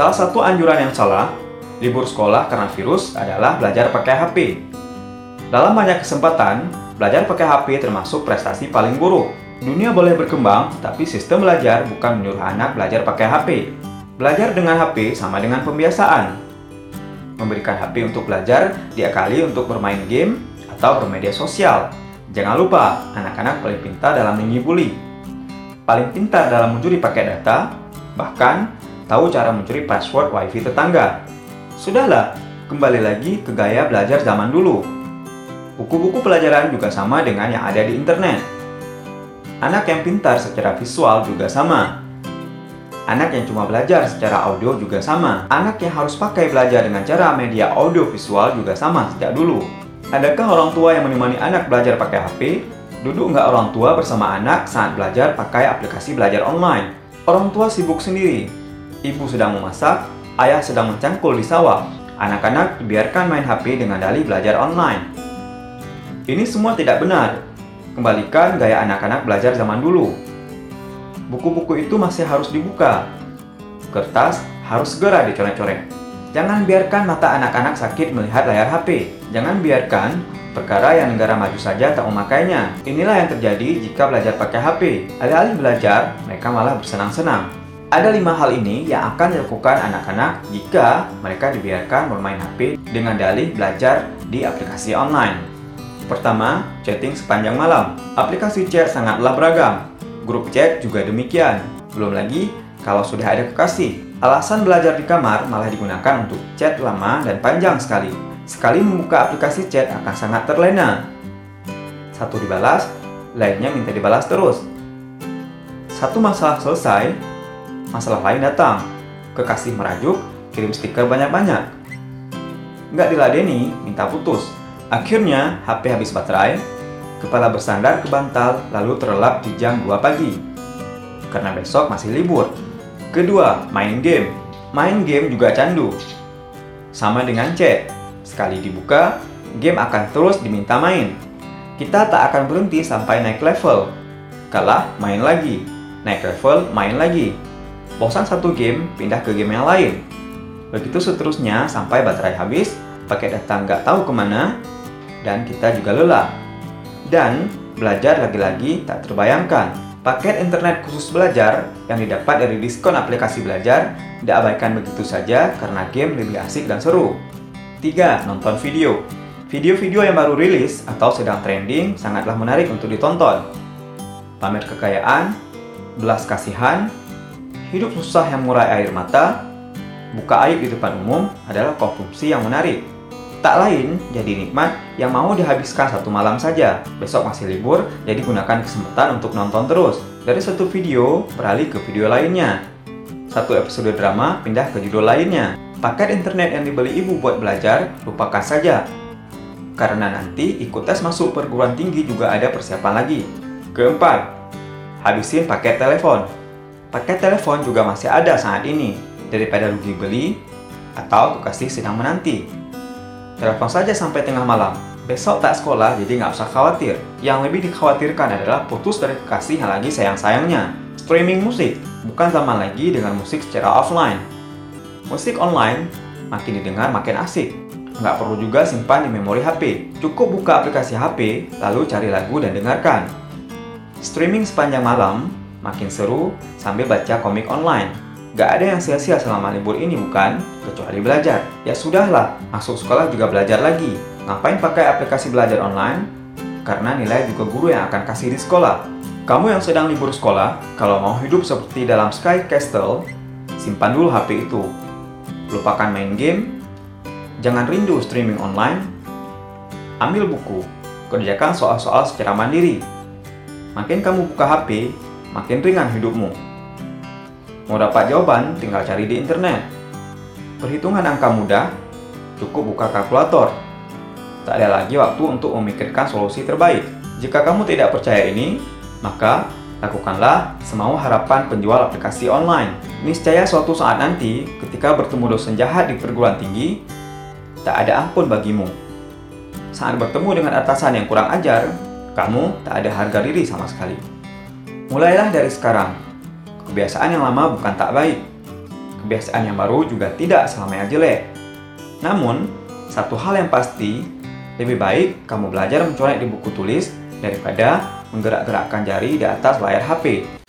Salah satu anjuran yang salah libur sekolah karena virus adalah belajar pakai HP. Dalam banyak kesempatan, belajar pakai HP termasuk prestasi paling buruk. Dunia boleh berkembang, tapi sistem belajar bukan menyuruh anak belajar pakai HP. Belajar dengan HP sama dengan pembiasaan. Memberikan HP untuk belajar diakali untuk bermain game atau bermedia sosial. Jangan lupa, anak-anak paling pintar dalam menyibuli. Paling pintar dalam mencuri pakai data, bahkan tahu cara mencuri password WiFi tetangga. Sudahlah, kembali lagi ke gaya belajar zaman dulu. Buku-buku pelajaran juga sama dengan yang ada di internet. Anak yang pintar secara visual juga sama. Anak yang cuma belajar secara audio juga sama. Anak yang harus pakai belajar dengan cara media audio visual juga sama sejak dulu. Adakah orang tua yang menemani anak belajar pakai HP? Duduk nggak orang tua bersama anak saat belajar pakai aplikasi belajar online? Orang tua sibuk sendiri. Ibu sedang memasak, ayah sedang mencangkul di sawah. Anak-anak dibiarkan main HP dengan dalih belajar online. Ini semua tidak benar. Kembalikan gaya anak-anak belajar zaman dulu. Buku-buku itu masih harus dibuka. Kertas harus segera dicoret-coret. Jangan biarkan mata anak-anak sakit melihat layar HP. Jangan biarkan perkara yang negara maju saja tak memakainya. Inilah yang terjadi jika belajar pakai HP. Alih-alih belajar, mereka malah bersenang-senang. Ada lima hal ini yang akan dilakukan anak-anak jika mereka dibiarkan bermain HP dengan dalih belajar di aplikasi online. Pertama, chatting sepanjang malam. Aplikasi chat sangatlah beragam. Grup chat juga demikian. Belum lagi kalau sudah ada kekasih. Alasan belajar di kamar malah digunakan untuk chat lama dan panjang sekali. Sekali membuka aplikasi chat akan sangat terlena. Satu dibalas, lainnya minta dibalas terus. Satu masalah selesai, masalah lain datang. Kekasih merajuk, kirim stiker banyak-banyak. Nggak diladeni, minta putus. Akhirnya, HP habis baterai, kepala bersandar ke bantal, lalu terlelap di jam 2 pagi. Karena besok masih libur. Kedua, main game. Main game juga candu. Sama dengan chat. Sekali dibuka, game akan terus diminta main. Kita tak akan berhenti sampai naik level. Kalah, main lagi. Naik level, main lagi bosan satu game, pindah ke game yang lain. Begitu seterusnya sampai baterai habis, pakai data nggak tahu ke mana, dan kita juga lelah. Dan belajar lagi-lagi tak terbayangkan. Paket internet khusus belajar yang didapat dari diskon aplikasi belajar diabaikan begitu saja karena game lebih asik dan seru. 3. Nonton video. Video-video yang baru rilis atau sedang trending sangatlah menarik untuk ditonton. Pamer kekayaan, belas kasihan, hidup susah yang murai air mata, buka aib di depan umum adalah konsumsi yang menarik. Tak lain, jadi nikmat yang mau dihabiskan satu malam saja. Besok masih libur, jadi gunakan kesempatan untuk nonton terus. Dari satu video, beralih ke video lainnya. Satu episode drama, pindah ke judul lainnya. Paket internet yang dibeli ibu buat belajar, lupakan saja. Karena nanti ikut tes masuk perguruan tinggi juga ada persiapan lagi. Keempat, habisin paket telepon. Paket telepon juga masih ada saat ini, daripada rugi beli atau kekasih sedang menanti. Telepon saja sampai tengah malam. Besok tak sekolah, jadi nggak usah khawatir. Yang lebih dikhawatirkan adalah putus dari kekasih yang lagi sayang-sayangnya. Streaming musik, bukan zaman lagi dengan musik secara offline. Musik online makin didengar makin asik. Nggak perlu juga simpan di memori HP. Cukup buka aplikasi HP, lalu cari lagu dan dengarkan. Streaming sepanjang malam makin seru sambil baca komik online. Gak ada yang sia-sia selama libur ini bukan? Kecuali belajar. Ya sudahlah, masuk sekolah juga belajar lagi. Ngapain pakai aplikasi belajar online? Karena nilai juga guru yang akan kasih di sekolah. Kamu yang sedang libur sekolah, kalau mau hidup seperti dalam Sky Castle, simpan dulu HP itu. Lupakan main game, jangan rindu streaming online, ambil buku, kerjakan soal-soal secara mandiri. Makin kamu buka HP, makin ringan hidupmu. Mau dapat jawaban, tinggal cari di internet. Perhitungan angka mudah, cukup buka kalkulator. Tak ada lagi waktu untuk memikirkan solusi terbaik. Jika kamu tidak percaya ini, maka lakukanlah semau harapan penjual aplikasi online. Niscaya suatu saat nanti, ketika bertemu dosen jahat di perguruan tinggi, tak ada ampun bagimu. Saat bertemu dengan atasan yang kurang ajar, kamu tak ada harga diri sama sekali. Mulailah dari sekarang. Kebiasaan yang lama bukan tak baik. kebiasaan yang baru juga tidak selamanya jelek. Namun, satu hal yang pasti, lebih baik kamu belajar mencoret di buku tulis daripada menggerak-gerakkan jari di atas layar HP.